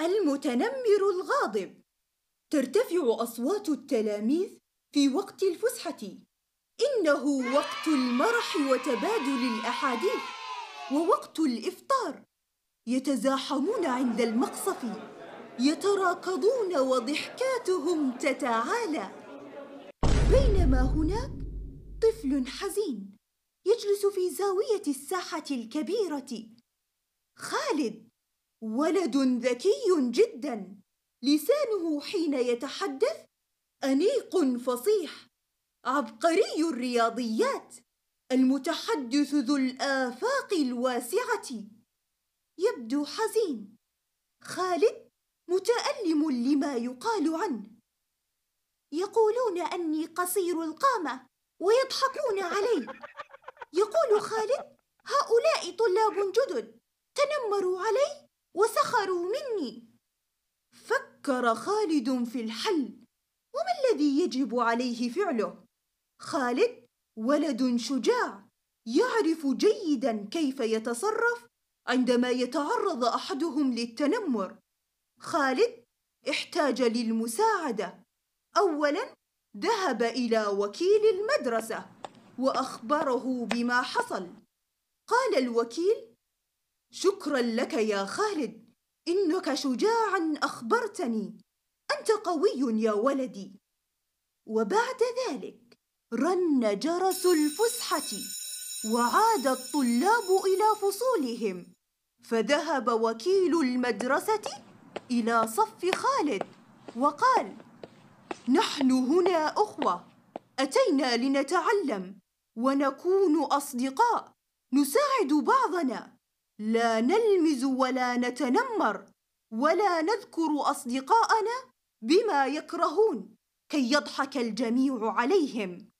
المتنمر الغاضب. ترتفع أصوات التلاميذ في وقت الفسحة. إنه وقت المرح وتبادل الأحاديث ووقت الإفطار. يتزاحمون عند المقصف. يتراكضون وضحكاتهم تتعالى. بينما هناك طفل حزين يجلس في زاوية الساحة الكبيرة. خالد ولد ذكي جدا. لسانه حين يتحدث أنيق فصيح. عبقري الرياضيات. المتحدث ذو الآفاق الواسعة. يبدو حزين. خالد متألم لما يقال عنه. يقولون أني قصير القامة ويضحكون علي. يقول خالد هؤلاء طلاب جدد. تنمروا علي؟ وسخروا مني. فكر خالد في الحل. وما الذي يجب عليه فعله؟ خالد ولد شجاع يعرف جيدا كيف يتصرف عندما يتعرض أحدهم للتنمر. خالد احتاج للمساعدة. اولا ذهب إلى وكيل المدرسة وأخبره بما حصل. قال الوكيل شكرا لك يا خالد إنك شجاعا أخبرتني. أنت قوي يا ولدي. وبعد ذلك رن جرس الفسحة وعاد الطلاب إلى فصولهم فذهب وكيل المدرسة إلى صف خالد وقال نحن هنا أخوة أتينا لنتعلم ونكون أصدقاء. نساعد بعضنا. لا نلمز ولا نتنمر ولا نذكر أصدقاءنا بما يكرهون كي يضحك الجميع عليهم.